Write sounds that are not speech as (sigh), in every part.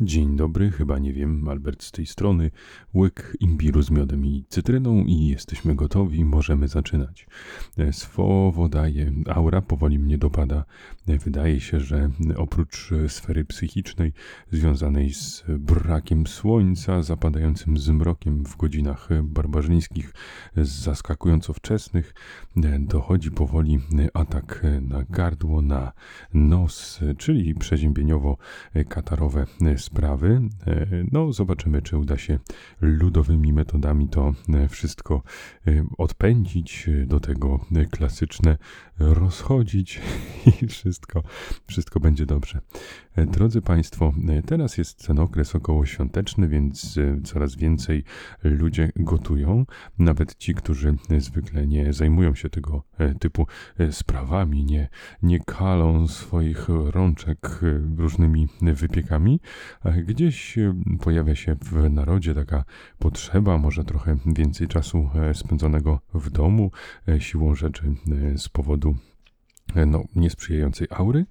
Dzień dobry, chyba nie wiem, Albert z tej strony, łyk imbiru z miodem i cytryną i jesteśmy gotowi, możemy zaczynać. Słowo daje, aura powoli mnie dopada. Wydaje się, że oprócz sfery psychicznej związanej z brakiem słońca, zapadającym zmrokiem w godzinach barbarzyńskich, zaskakująco wczesnych, dochodzi powoli atak na gardło, na nos, czyli przeziębieniowo-katarowe sprawy. E, no, zobaczymy, czy uda się ludowymi metodami to e, wszystko e, odpędzić, do tego klasyczne rozchodzić (laughs) i wszystko, wszystko będzie dobrze. Drodzy Państwo, teraz jest ten okres okołoświąteczny, więc coraz więcej ludzie gotują. Nawet ci, którzy zwykle nie zajmują się tego typu sprawami, nie, nie kalą swoich rączek różnymi wypiekami, Gdzieś e, pojawia się w narodzie taka potrzeba, może trochę więcej czasu e, spędzonego w domu, e, siłą rzeczy z powodu no, niesprzyjającej aury.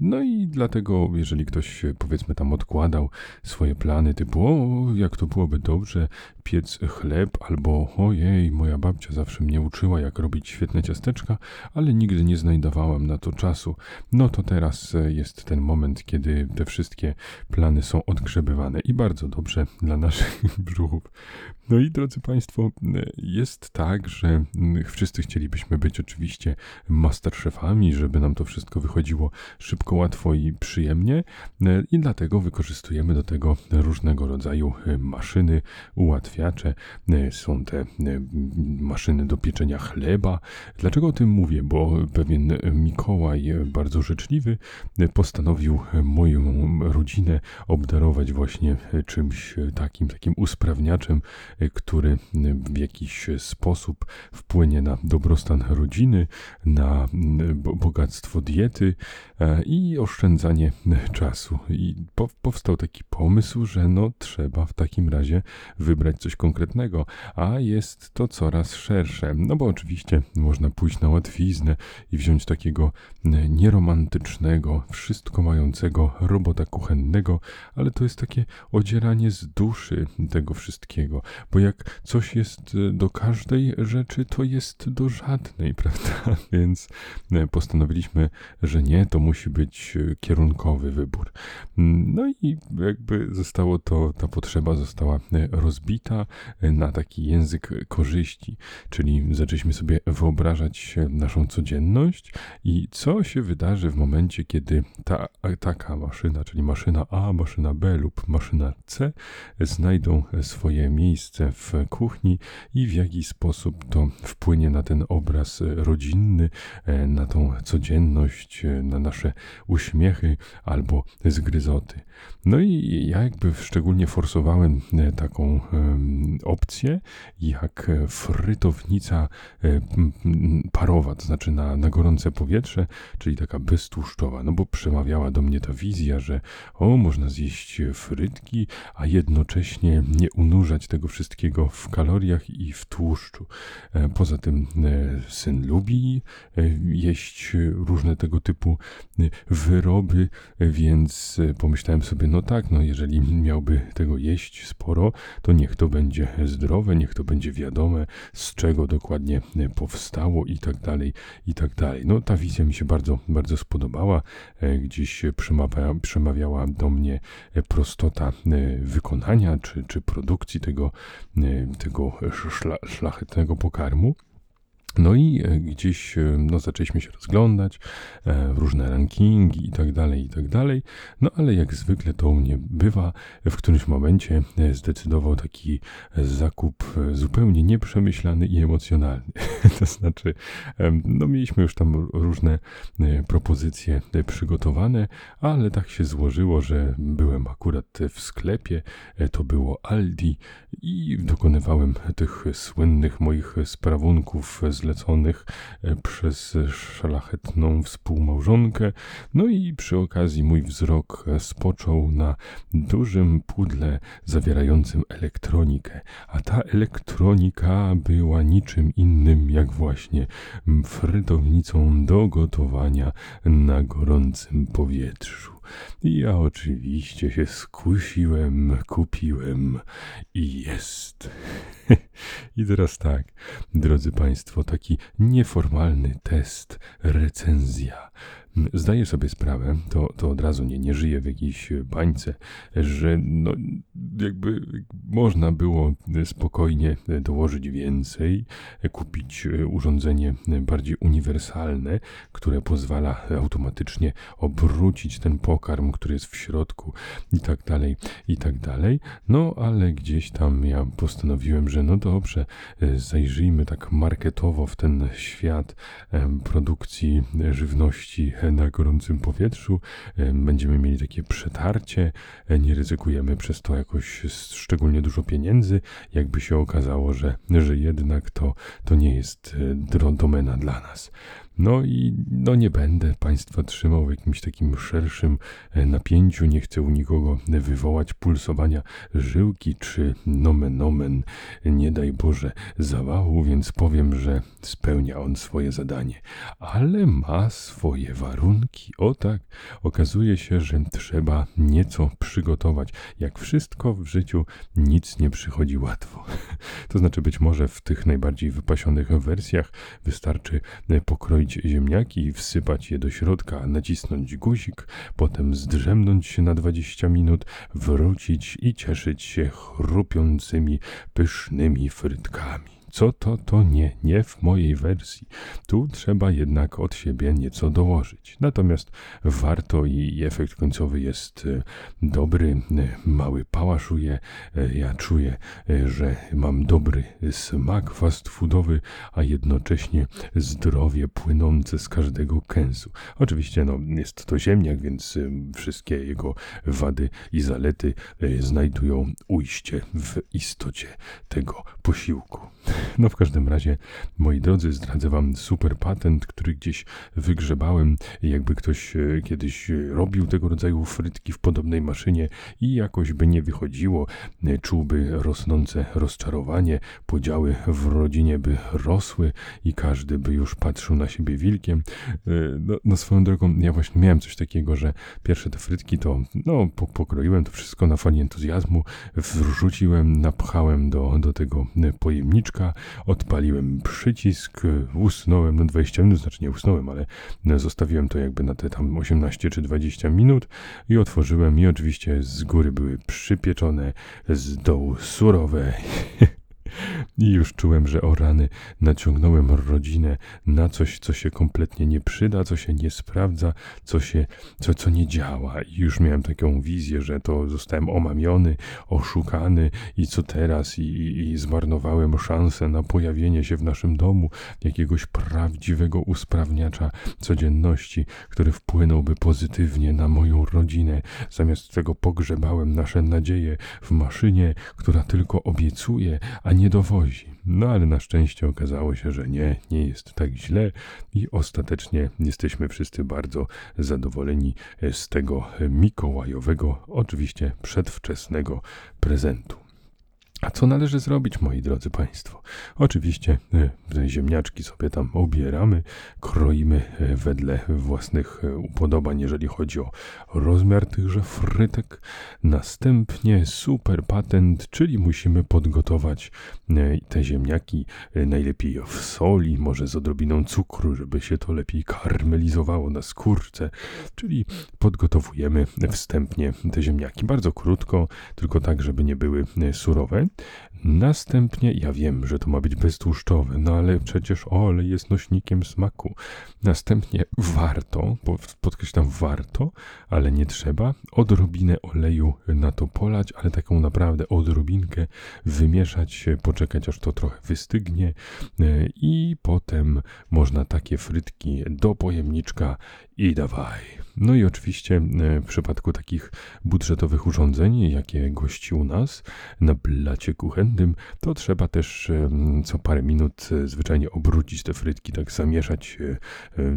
No i dlatego, jeżeli ktoś powiedzmy tam odkładał swoje plany, typu o, jak to byłoby dobrze piec chleb, albo ojej, moja babcia zawsze mnie uczyła, jak robić świetne ciasteczka, ale nigdy nie znajdowałem na to czasu, no to teraz jest ten moment, kiedy te wszystkie plany są odgrzebywane i bardzo dobrze dla naszych (laughs) brzuchów. No i drodzy Państwo, jest tak, że wszyscy chcielibyśmy być oczywiście masterchefami, żeby nam to wszystko wychodziło szybko, łatwo i przyjemnie i dlatego wykorzystujemy do tego różnego rodzaju maszyny, ułatwiacze, są te maszyny do pieczenia chleba. Dlaczego o tym mówię? Bo pewien Mikołaj, bardzo życzliwy, postanowił moją rodzinę obdarować właśnie czymś takim, takim usprawniaczem który w jakiś sposób wpłynie na dobrostan rodziny, na bogactwo diety e, i oszczędzanie czasu. I powstał taki pomysł, że no trzeba w takim razie wybrać coś konkretnego, a jest to coraz szersze. No bo oczywiście można pójść na łatwiznę i wziąć takiego nieromantycznego, wszystko mającego robota kuchennego, ale to jest takie odzieranie z duszy tego wszystkiego, bo jak coś jest e, do każdej rzeczy, to jest do żadnej, (laughs) prawda? Więc e, postanowiliśmy, że nie, to musi być e, kierunkowy wybór. Mm, no i jakby zostało to, ta potrzeba została rozbita na taki język korzyści, czyli zaczęliśmy sobie wyobrażać naszą codzienność i co się wydarzy w momencie, kiedy ta, taka maszyna, czyli maszyna A, maszyna B lub maszyna C znajdą swoje miejsce w kuchni i w jaki sposób to wpłynie na ten obraz rodzinny, e, na tą codzienność, e, na nasze uśmiechy albo zgryzoty. No i ja jakby szczególnie forsowałem e, taką opcję, jak frytownica parowa, to znaczy na, na gorące powietrze, czyli taka beztłuszczowa, no bo przemawiała do mnie ta wizja, że o, można zjeść frytki, a jednocześnie nie unurzać tego wszystkiego w kaloriach i w tłuszczu. E, poza tym e, syn lubi e, jeść różne tego typu wyroby, więc pomyślałem sobie, no tak, no jeżeli miałby tego jeść sporo, to niech to będzie zdrowe, niech to będzie wiadome, z czego dokładnie powstało i tak dalej, i tak dalej. No ta wizja mi się bardzo, bardzo spodobała. Gdzieś przemawiała, przemawiała do mnie prostota wykonania czy, czy produkcji tego tego szla, szlachetnego pokarmu. No i e, gdzieś e, no, zaczęliśmy się rozglądać, e, różne rankingi i tak dalej, i tak dalej. No ale jak zwykle to u mnie bywa, w którymś momencie zdecydował taki zakup zupełnie nieprzemyślany i emocjonalny. (laughs) to znaczy, no mieliśmy już tam różne propozycje przygotowane, ale tak się złożyło, że byłem akurat w sklepie, to było Aldi i dokonywałem tych słynnych moich sprawunków z zleconych e, przez szlachetną współmałżonkę. No i przy okazji mój wzrok e, spoczął na dużym pudle zawierającym elektronikę, a ta elektronika była niczym innym jak właśnie frytownicą do gotowania na gorącym powietrzu. Ja oczywiście się skusiłem, kupiłem i jest. (laughs) I teraz tak, drodzy Państwo, taki nieformalny test, recenzja zdaję sobie sprawę, to, to od razu nie, nie żyję w jakiejś bańce, że no, jakby można było spokojnie dołożyć więcej, kupić urządzenie bardziej uniwersalne, które pozwala automatycznie obrócić ten pokarm, który jest w środku i tak dalej, i tak dalej. No ale gdzieś tam ja postanowiłem, że no dobrze, zajrzyjmy tak marketowo w ten świat produkcji żywności na gorącym powietrzu, e, będziemy mieli takie przetarcie, e, nie ryzykujemy przez to jakoś szczególnie dużo pieniędzy, jakby się okazało, że, że jednak to, to nie jest e, domena dla nas. No i no nie będę Państwa trzymał w jakimś takim szerszym e, napięciu, nie chcę u nikogo wywołać pulsowania żyłki czy nomen omen, nie daj Boże, zawału, więc powiem, że spełnia on swoje zadanie, ale ma swoje warunki. O tak, okazuje się, że trzeba nieco przygotować. Jak wszystko w życiu, nic nie przychodzi łatwo. (laughs) To znaczy być może w tych najbardziej wypasionych wersjach wystarczy e, pokroić ziemniaki, wsypać je do środka, nacisnąć guzik, potem zdrzemnąć się na 20 minut, wrócić i cieszyć się chrupiącymi, pysznymi frytkami. Co to, to nie, nie w mojej wersji. Tu trzeba jednak od siebie nieco dołożyć. Natomiast warto i efekt końcowy jest e, dobry, e, mały pałaszuje. E, ja czuję, że mam dobry smak fast foodowy, a jednocześnie zdrowie płynące z każdego kęsu. Oczywiście no, jest to ziemniak, więc wszystkie jego wady i zalety znajdują ujście w istocie tego posiłku. No w każdym razie, moi drodzy, zdradzę wam super patent, który gdzieś wygrzebałem. Jakby ktoś e, kiedyś robił tego rodzaju frytki w podobnej maszynie i jakoś by nie wychodziło, e, czułby rosnące rozczarowanie, podziały w rodzinie by rosły i każdy by już patrzył na siebie wilkiem. E, no, no swoją drogą, ja właśnie miałem coś takiego, że pierwsze te frytki to, no, pokroiłem to wszystko na fali entuzjazmu, wrzuciłem, napchałem do, do tego pojemniczka, odpaliłem przycisk, usnąłem na 20 minut, znaczy nie usnąłem, ale zostawiłem to jakby na te tam 18 czy 20 minut i otworzyłem i oczywiście z góry były przypieczone, z dołu surowe. (laughs) I już czułem, że o rany naciągnąłem rodzinę na coś, co się kompletnie nie przyda, co się nie sprawdza, co się, co, co nie działa. I już miałem taką wizję, że to zostałem omamiony, oszukany i co teraz? I, i, i zmarnowałem szansę na pojawienie się w naszym domu jakiegoś prawdziwego usprawniacza codzienności, który wpłynąłby pozytywnie na moją rodzinę. Zamiast tego pogrzebałem nasze nadzieje w maszynie, która tylko obiecuje, a nie dowozi. No ale na szczęście okazało się, że nie, nie jest tak źle i ostatecznie jesteśmy wszyscy bardzo zadowoleni z tego mikołajowego, oczywiście przedwczesnego prezentu. A co należy zrobić, moi drodzy Państwo? Oczywiście e, ziemniaczki sobie tam obieramy, kroimy e, wedle własnych e, upodobań, jeżeli chodzi o rozmiar tychże frytek. Następnie super patent, czyli musimy podgotować te ziemniaki najlepiej w soli, może z odrobiną cukru, żeby się to lepiej karmelizowało na skórce. Czyli podgotowujemy wstępnie te ziemniaki bardzo krótko, tylko tak, żeby nie były surowe. Następnie, ja wiem, że to ma być beztłuszczowe, no ale przecież olej jest nośnikiem smaku. Następnie warto, podkreślam warto, ale nie trzeba, odrobinę oleju na to polać, ale taką naprawdę odrobinkę wymieszać, poczekać aż to trochę wystygnie e, i potem można takie frytki do pojemniczka i dawaj. No i oczywiście e, w przypadku takich budżetowych urządzeń, jakie gości u nas, na blacie aparacie kuchennym, to trzeba też co parę minut zwyczajnie obrócić te frytki, tak zamieszać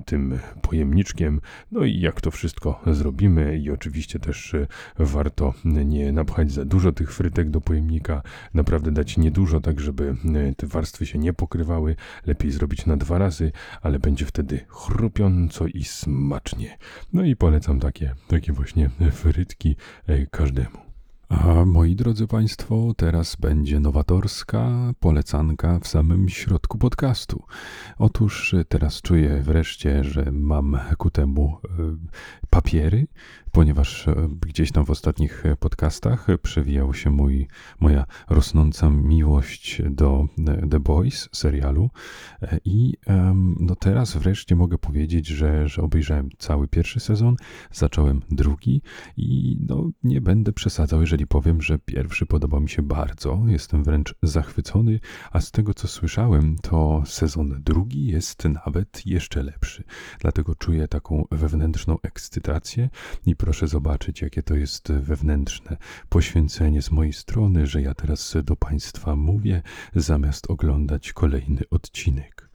tym pojemniczkiem. No i jak to wszystko zrobimy i oczywiście też warto nie napchać za dużo tych frytek do pojemnika, naprawdę dać niedużo, tak żeby te warstwy się nie pokrywały. Lepiej zrobić na dwa razy, ale będzie wtedy chrupiąco i smacznie. No i polecam takie, takie właśnie frytki e, każdemu. A moi drodzy Państwo, teraz będzie nowatorska polecanka w samym środku podcastu. Otóż teraz czuję wreszcie, że mam ku temu e, papiery, ponieważ e, gdzieś tam w ostatnich podcastach przewijał się mój, moja rosnąca miłość do The Boys serialu i no teraz wreszcie mogę powiedzieć, że, że obejrzałem cały pierwszy sezon, zacząłem drugi i no nie będę przesadzał, jeżeli powiem, że pierwszy podobał mi się bardzo, jestem wręcz zachwycony, a z tego co słyszałem, to sezon drugi jest nawet jeszcze lepszy. Dlatego czuję taką wewnętrzną ekscytację i proszę zobaczyć, jakie to jest wewnętrzne poświęcenie z mojej strony, że ja teraz do Państwa mówię, zamiast oglądać kolejny odcinek.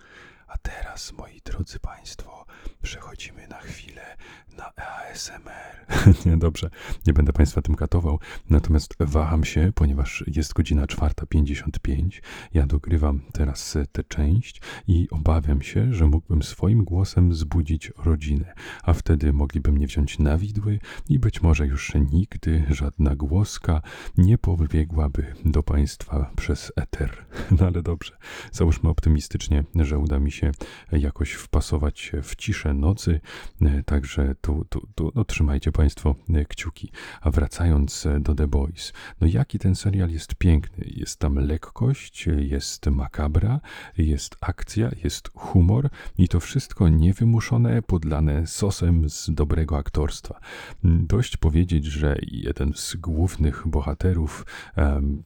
A teraz, moi drodzy Państwo, przechodzimy na chwilę na ASMR. (laughs) nie, dobrze, nie będę Państwa tym katował, natomiast waham się, ponieważ jest godzina 4.55, ja dogrywam teraz tę część i obawiam się, że mógłbym swoim głosem zbudzić rodzinę, a wtedy mogliby mnie wziąć na widły i być może już nigdy żadna głoska nie pobiegłaby do Państwa przez eter. (laughs) No ale dobrze, załóżmy optymistycznie, że uda mi się jakoś wpasować w ciszę nocy, także tu, tu, tu no, trzymajcie Państwo e, kciuki. A wracając e, do The Boys, no jaki ten serial jest piękny. Jest tam lekkość, jest makabra, jest akcja, jest humor i to wszystko niewymuszone, podlane sosem z dobrego aktorstwa. Mm, dość powiedzieć, że jeden z głównych bohaterów,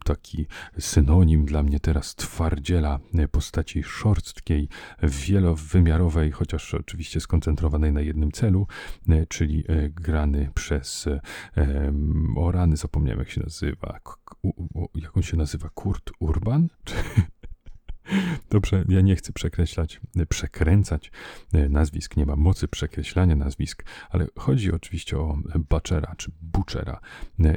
taki synonim dla mnie teraz twardziela e, postaci szorstkiej, wielowymiarowej, chociaż oczywiście skoncentrowanej na jednym celu, E, czyli e, grany przez e, o rany, zapomniałem jak się nazywa, jak on się nazywa, Kurt Urban? (laughs) Dobrze, ja nie chcę przekreślać, przekręcać nazwisk, nie ma mocy przekreślania nazwisk, ale chodzi oczywiście o Butchera czy Butchera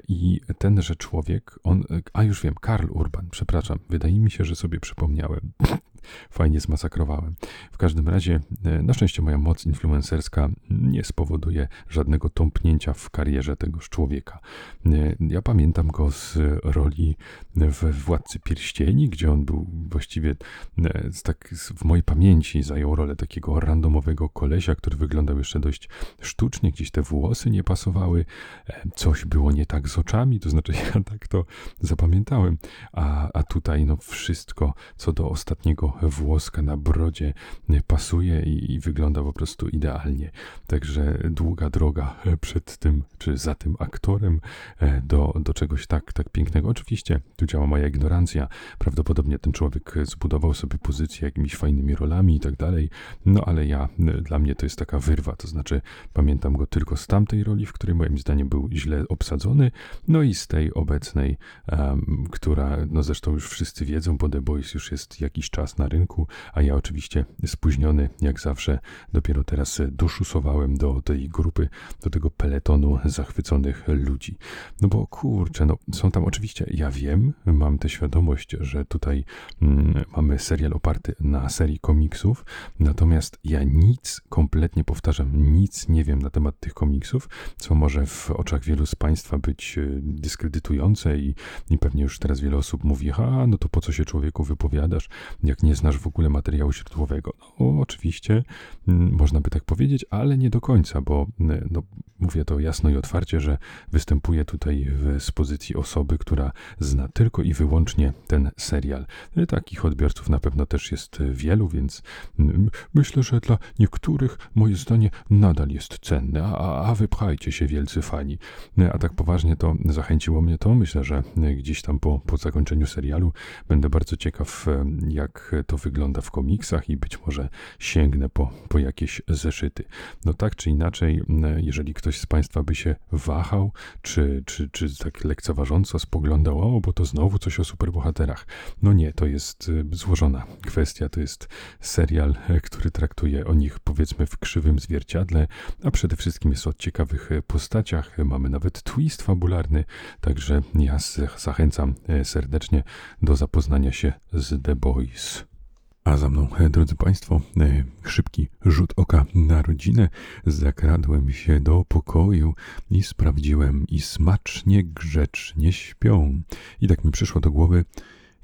i tenże człowiek, on, a już wiem, Karl Urban, przepraszam, wydaje mi się, że sobie przypomniałem. (laughs) fajnie zmasakrowałem. W każdym razie, e, na szczęście moja moc influencerska nie spowoduje żadnego tąpnięcia w karierze tegoż człowieka. E, ja pamiętam go z roli w Władcy Pierścieni, gdzie on był właściwie e, tak w mojej pamięci zajął rolę takiego randomowego kolesia, który wyglądał jeszcze dość sztucznie, gdzieś te włosy nie pasowały, coś było nie tak z oczami, to znaczy (laughs) ja tak to zapamiętałem, a, a tutaj no wszystko co do ostatniego włoska na brodzie pasuje i, i, wygląda po prostu idealnie. Także długa droga przed tym, czy za tym aktorem e, do, do czegoś tak, tak pięknego. Oczywiście tu działa moja ignorancja. Prawdopodobnie ten człowiek zbudował sobie pozycję jakimiś fajnymi rolami i tak dalej. No ale ja, dla mnie to jest taka wyrwa. To znaczy, pamiętam go tylko z tamtej roli, w której moim zdaniem był źle obsadzony, no i z tej obecnej, um, która, no zresztą już wszyscy wiedzą, bo The Boys już jest jakiś czas na rynku, a ja oczywiście spóźniony, jak zawsze, dopiero teraz doszusowałem do tej grupy, do tego peletonu zachwyconych ludzi. No bo kurczę, no są tam oczywiście, ja wiem, mam tę świadomość, że tutaj mm, mamy serial oparty na serii komiksów, natomiast ja nic, kompletnie powtarzam, nic nie wiem na temat tych komiksów, co może w oczach wielu z Państwa być e, dyskredytujące i, i pewnie już teraz wiele osób mówi, a no to po co się człowieku wypowiadasz, jak nie znasz w ogóle materiału źródłowego. No, oczywiście mm, można by tak powiedzieć, ale nie do końca, bo mm, no, mówię to jasno i otwarcie, że występuję tutaj z pozycji osoby, która zna tylko i wyłącznie ten serial. E, takich odbiorców na pewno też jest wielu, więc mm, myślę, że dla niektórych moje zdanie nadal jest cenne, a, a wypchajcie się wielcy fani. E, a tak poważnie to zachęciło mnie to. Myślę, że gdzieś tam po, po zakończeniu serialu będę bardzo ciekaw, jak to wygląda w komiksach i być może sięgnę po, po jakieś zeszyty. No tak czy inaczej, jeżeli ktoś z Państwa by się wahał, czy, czy, czy tak lekceważąco spoglądał, o, bo to znowu coś o superbohaterach. No nie, to jest złożona kwestia, to jest serial, który traktuje o nich powiedzmy w krzywym zwierciadle, a przede wszystkim jest o ciekawych postaciach. Mamy nawet twist fabularny, także ja zachęcam serdecznie do zapoznania się z The Boys. A za mną, e, drodzy Państwo, e, szybki rzut oka na rodzinę. Zakradłem się do pokoju i sprawdziłem, i smacznie, grzecznie śpią. I tak mi przyszło do głowy,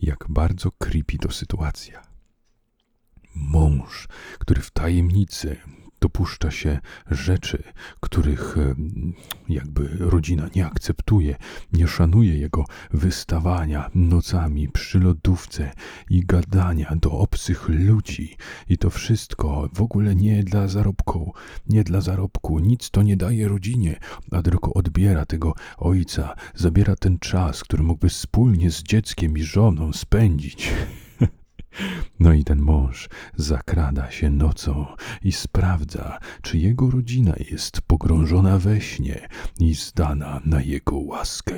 jak bardzo creepy to sytuacja. Mąż, który w tajemnicy dopuszcza się rzeczy, których e, jakby rodzina nie akceptuje, nie szanuje jego wystawania nocami przy lodówce i gadania do obcych ludzi. I to wszystko w ogóle nie dla zarobku, nie dla zarobku, nic to nie daje rodzinie, a tylko odbiera tego ojca, zabiera ten czas, który mógłby wspólnie z dzieckiem i żoną spędzić. No i ten mąż zakrada się nocą i sprawdza, czy jego rodzina jest pogrążona we śnie i zdana na jego łaskę.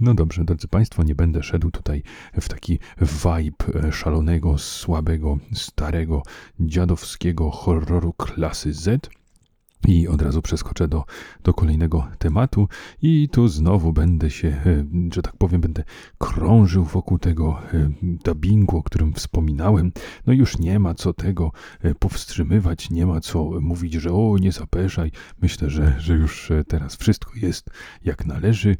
No dobrze, drodzy Państwo, nie będę szedł tutaj w taki vibe e, szalonego, słabego, starego, dziadowskiego horroru klasy Z, i od razu przeskoczę do, do kolejnego tematu, i tu znowu będę się, e, że tak powiem, będę krążył wokół tego e, dubbingu, o którym wspominałem. No już nie ma co tego e, powstrzymywać, nie ma co mówić, że o, nie zapeszaj. Myślę, że, że już teraz wszystko jest jak należy.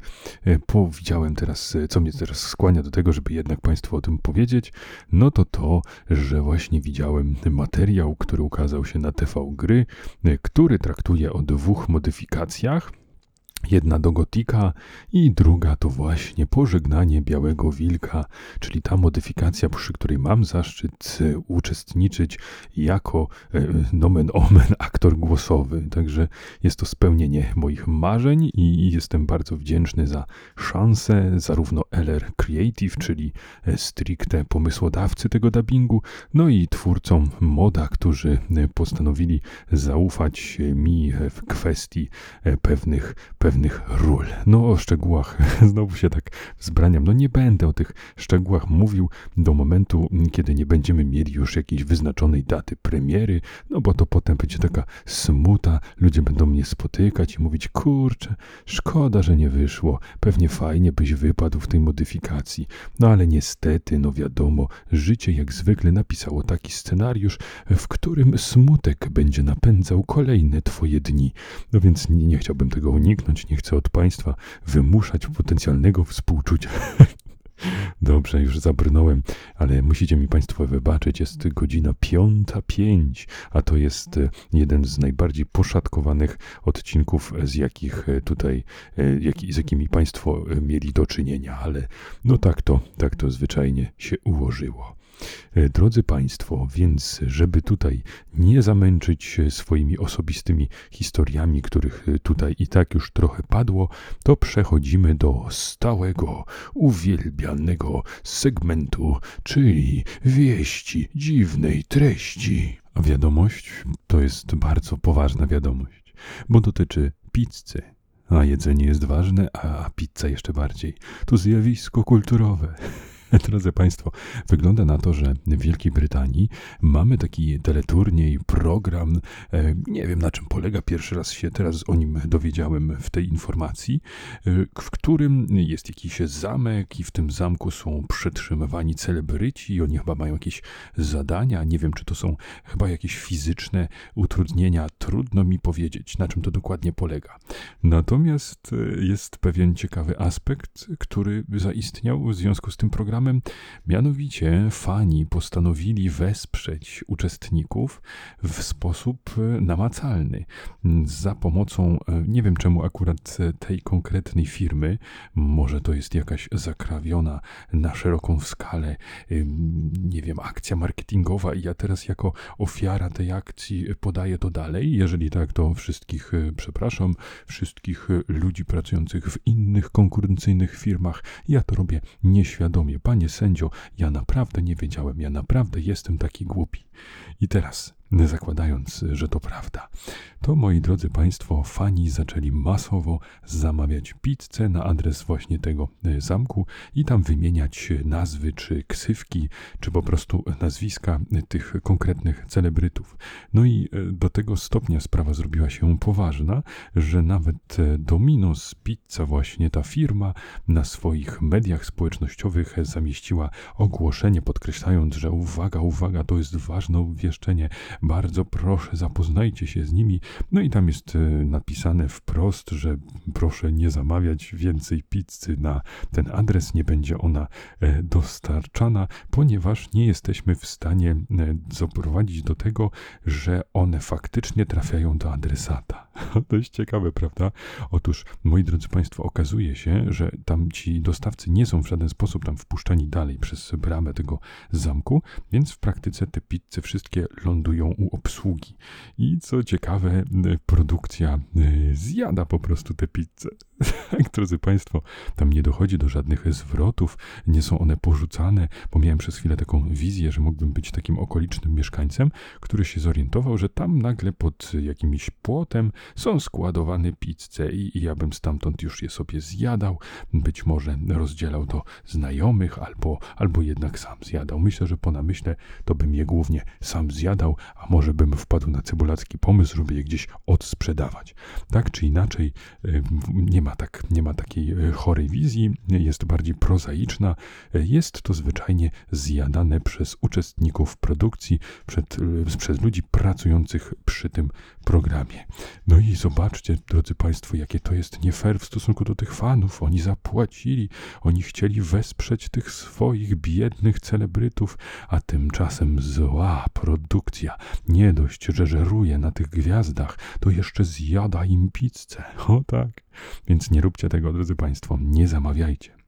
Powiedziałem teraz, co mnie teraz skłania do tego, żeby jednak Państwu o tym powiedzieć, no to to, że właśnie widziałem materiał, który ukazał się na TV Gry, który traktuje o dwóch modyfikacjach Jedna do Gotika i druga to właśnie pożegnanie Białego Wilka, czyli ta modyfikacja, przy której mam zaszczyt e, uczestniczyć jako e, nomen omen (laughs) aktor głosowy. Także jest to spełnienie moich marzeń i jestem bardzo wdzięczny za szansę zarówno LR Creative, czyli e, stricte pomysłodawcy tego dubbingu, no i twórcom moda, którzy postanowili zaufać mi w kwestii pewnych, pewnych pewnych ról. No o szczegółach (laughs) znowu się tak zbraniam. No nie będę o tych szczegółach mówił do momentu, kiedy nie będziemy mieli już jakiejś wyznaczonej daty premiery, no bo to potem będzie taka smuta, ludzie będą mnie spotykać i mówić, kurczę, szkoda, że nie wyszło, pewnie fajnie byś wypadł w tej modyfikacji. No ale niestety, no wiadomo, życie jak zwykle napisało taki scenariusz, w którym smutek będzie napędzał kolejne twoje dni. No więc nie, nie chciałbym tego uniknąć, nie chcę od Państwa wymuszać potencjalnego współczucia. (laughs) Dobrze, już zabrnąłem, ale musicie mi Państwo wybaczyć, jest godzina piąta pięć, a to jest e, jeden z najbardziej poszatkowanych odcinków, z jakich e, tutaj, e, z jakimi Państwo mieli do czynienia, ale no tak to, tak to zwyczajnie się ułożyło. E, drodzy Państwo, więc żeby tutaj nie zamęczyć swoimi osobistymi historiami, których e, tutaj i tak już trochę padło, to przechodzimy do stałego, uwielbianego segmentu, czyli wieści dziwnej treści. A wiadomość to jest bardzo poważna wiadomość, bo dotyczy pizzy. A jedzenie jest ważne, a pizza jeszcze bardziej. To zjawisko kulturowe. (laughs) Drodzy Państwo, wygląda na to, że w Wielkiej Brytanii mamy taki teleturniej, program. E, nie wiem na czym polega, pierwszy raz się teraz o nim dowiedziałem w tej informacji, e, w którym jest jakiś zamek i w tym zamku są przetrzymywani celebryci i oni chyba mają jakieś zadania. Nie wiem, czy to są chyba jakieś fizyczne utrudnienia. Trudno mi powiedzieć, na czym to dokładnie polega. Natomiast e, jest pewien ciekawy aspekt, który zaistniał w związku z tym programem programem. Mianowicie fani postanowili wesprzeć uczestników w sposób e, namacalny. Za pomocą, e, nie wiem czemu akurat tej konkretnej firmy, może to jest jakaś zakrawiona na szeroką skalę, nie wiem, akcja marketingowa i ja teraz jako ofiara tej akcji podaję to dalej. Jeżeli tak, to wszystkich e, przepraszam, wszystkich ludzi pracujących w innych konkurencyjnych firmach. Ja to robię nieświadomie panie sędzio, ja naprawdę nie wiedziałem, ja naprawdę jestem taki głupi. I teraz zakładając, że to prawda. To, moi drodzy Państwo, fani zaczęli masowo zamawiać pizzę na adres właśnie tego e, zamku i tam wymieniać nazwy, czy ksywki, czy po prostu nazwiska tych konkretnych celebrytów. No i e, do tego stopnia sprawa zrobiła się poważna, że nawet e, Domino's Pizza, właśnie ta firma, na swoich mediach społecznościowych zamieściła ogłoszenie, podkreślając, że uwaga, uwaga, to jest ważne obwieszczenie, bardzo proszę, zapoznajcie się z nimi. No i tam jest e, napisane wprost, że proszę nie zamawiać więcej pizzy na ten adres, nie będzie ona e, dostarczana, ponieważ nie jesteśmy w stanie e, doprowadzić do tego, że one faktycznie trafiają do adresata. (laughs) Jest ciekawe, prawda? Otóż, moi drodzy Państwo, okazuje się, że tam ci dostawcy nie są w żaden sposób tam wpuszczani dalej przez bramę tego zamku, więc w praktyce te pizze wszystkie lądują u obsługi. I co ciekawe, produkcja y, zjada po prostu te pizze. Tak, (laughs) drodzy Państwo, tam nie dochodzi do żadnych zwrotów, nie są one porzucane, bo miałem przez chwilę taką wizję, że mógłbym być takim okolicznym mieszkańcem, który się zorientował, że tam nagle pod jakimś płotem są składowane pizze i, i ja bym stamtąd już je sobie zjadał, być może rozdzielał to znajomych, albo, albo jednak sam zjadał. Myślę, że po namyśle to bym je głównie sam zjadał, a może bym wpadł na cebulacki pomysł, żeby je gdzieś odsprzedawać. Tak czy inaczej, nie ma, tak, nie ma takiej e, chorej wizji, jest bardziej prozaiczna. Jest to zwyczajnie zjadane przez uczestników produkcji, przed, przez ludzi pracujących przy tym programie. No i zobaczcie, drodzy Państwo, jakie to jest nie fair w stosunku do tych fanów. Oni zapłacili, oni chcieli wesprzeć tych swoich biednych celebrytów, a tymczasem zła produkcja nie dość, że żeruje na tych gwiazdach, to jeszcze zjada im pizzę. (laughs) O tak. Więc nie róbcie tego, drodzy Państwo, nie zamawiajcie.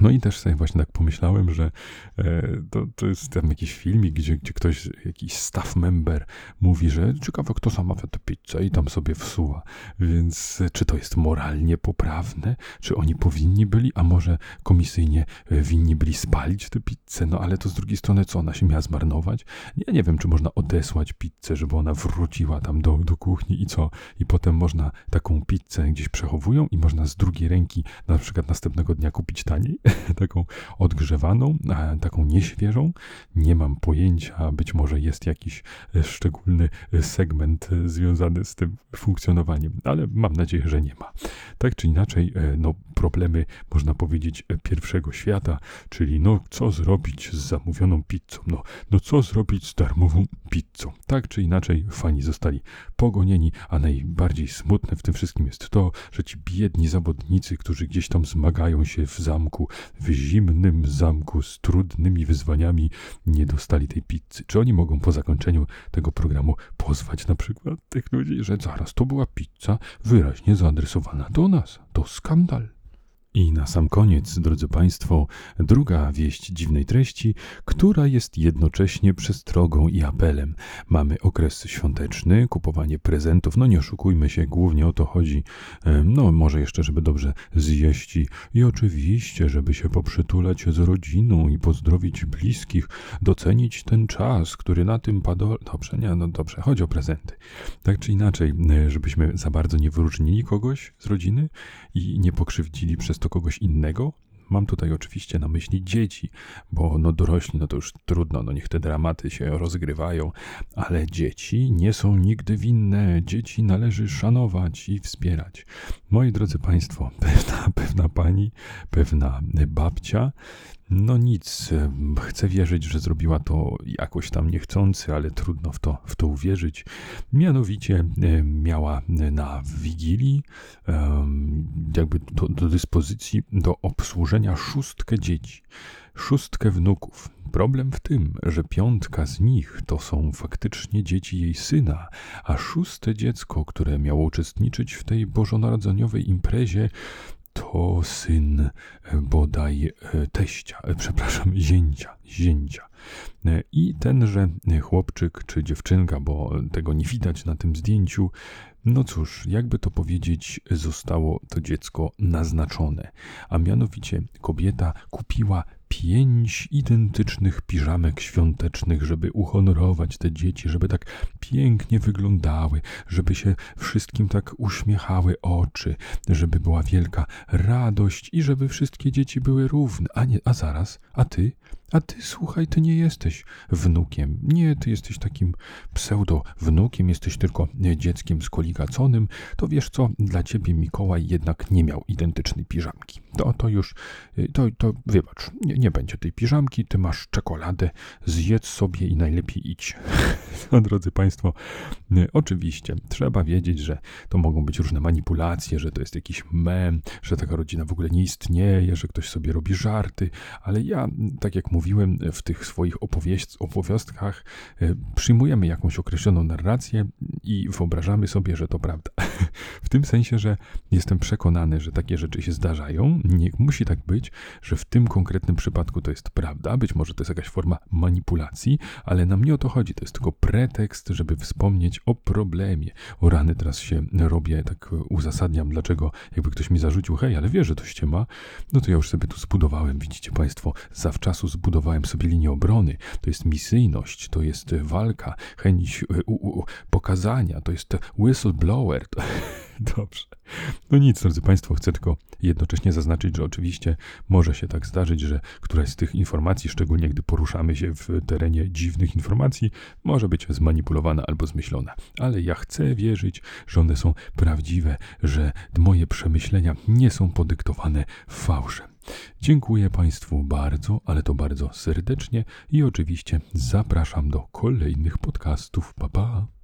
No i też sobie właśnie tak pomyślałem, że e, to, to jest tam jakiś filmik, gdzie, gdzie ktoś, jakiś staff member mówi, że ciekawe kto zamawia tę pizzę i tam sobie wsuwa. Więc e, czy to jest moralnie poprawne? Czy oni powinni byli, a może komisyjnie e, winni byli spalić tę pizzę? No ale to z drugiej strony co, ona się miała zmarnować? Ja nie wiem, czy można odesłać pizzę, żeby ona wróciła tam do, do kuchni i co? I potem można taką pizzę gdzieś przechowują i można z drugiej ręki na przykład następnego dnia kupić taniej? (laughs) taką odgrzewaną, taką nieświeżą. Nie mam pojęcia, być może jest jakiś e, szczególny e, segment e, związany z tym funkcjonowaniem, ale mam nadzieję, że nie ma. Tak czy inaczej, no, problemy, można powiedzieć, pierwszego świata, czyli no, co zrobić z zamówioną pizzą, no, no co zrobić z darmową pizzą. Tak czy inaczej, fani zostali pogonieni, a najbardziej smutne w tym wszystkim jest to, że ci biedni zawodnicy, którzy gdzieś tam zmagają się w zamku, w zimnym zamku z trudnymi wyzwaniami nie dostali tej pizzy. Czy oni mogą po zakończeniu tego programu pozwać na przykład tych ludzi, że zaraz to była pizza wyraźnie zaadresowana do nas? To skandal. I na sam koniec, drodzy Państwo, druga wieść dziwnej treści, która jest jednocześnie przestrogą i apelem. Mamy okres świąteczny, kupowanie prezentów, no nie oszukujmy się, głównie o to chodzi. No, może jeszcze, żeby dobrze zjeść i, oczywiście, żeby się poprzytulać z rodziną i pozdrowić bliskich, docenić ten czas, który na tym padł. Dobrze, nie, no dobrze, chodzi o prezenty. Tak czy inaczej, żebyśmy za bardzo nie wyróżnili kogoś z rodziny i nie pokrzywdzili przez to kogoś innego. Mam tutaj oczywiście na myśli dzieci, bo no dorośli, no to już trudno, no niech te dramaty się rozgrywają, ale dzieci nie są nigdy winne. Dzieci należy szanować i wspierać. Moi drodzy Państwo, (laughs) pewna, pewna pani, pewna babcia no nic, chcę wierzyć, że zrobiła to jakoś tam niechcący, ale trudno w to, w to uwierzyć. Mianowicie miała na Wigilii jakby do, do dyspozycji do obsłużenia szóstkę dzieci, szóstkę wnuków. Problem w tym, że piątka z nich to są faktycznie dzieci jej syna, a szóste dziecko, które miało uczestniczyć w tej bożonarodzeniowej imprezie, to syn e, bodaj e, teścia, e, przepraszam, zięcia, zięcia. I tenże chłopczyk czy dziewczynka, bo tego nie widać na tym zdjęciu, no cóż, jakby to powiedzieć, zostało to dziecko naznaczone, a mianowicie kobieta kupiła pięć identycznych piżamek świątecznych, żeby uhonorować te dzieci, żeby tak pięknie wyglądały, żeby się wszystkim tak uśmiechały oczy, żeby była wielka radość i żeby wszystkie dzieci były równe. A nie, a zaraz, a ty? A ty, słuchaj, ty nie jesteś wnukiem. Nie, ty jesteś takim pseudo-wnukiem, jesteś tylko dzieckiem skoligaconym. To wiesz co, dla ciebie Mikołaj jednak nie miał identycznej piżamki. To, to już, to, to wybacz, nie, nie będzie tej piżamki, ty masz czekoladę, zjedz sobie i najlepiej idź. (laughs) No, drodzy Państwo, oczywiście trzeba wiedzieć, że to mogą być różne manipulacje, że to jest jakiś mem, że taka rodzina w ogóle nie istnieje, że ktoś sobie robi żarty, ale ja, tak jak mówiłem w tych swoich opowiastkach, e, przyjmujemy jakąś określoną narrację i wyobrażamy sobie, że to prawda. (laughs) W tym sensie, że jestem przekonany, że takie rzeczy się zdarzają. Nie musi tak być, że w tym konkretnym przypadku to jest prawda. Być może to jest jakaś forma manipulacji, ale nam nie o to chodzi. To jest tylko pretekst, żeby wspomnieć o problemie. O rany teraz się robię, tak uzasadniam, dlaczego jakby ktoś mi zarzucił, hej, ale wie, że to ściema, no to ja już sobie tu zbudowałem, widzicie Państwo, zawczasu zbudowałem sobie linię obrony. To jest misyjność, to jest walka, chęć e, u, u, pokazania, to jest whistleblower. (laughs) (laughs) Dobrze. No nic, drodzy Państwo, chcę tylko jednocześnie zaznaczyć, że oczywiście może się tak zdarzyć, że któraś z tych informacji, szczególnie gdy poruszamy się w terenie dziwnych informacji, może być zmanipulowana albo zmyślona. Ale ja chcę wierzyć, że one są prawdziwe, że moje przemyślenia nie są podyktowane fałszem. Dziękuję Państwu bardzo, ale to bardzo serdecznie i oczywiście zapraszam do kolejnych podcastów. Pa, pa.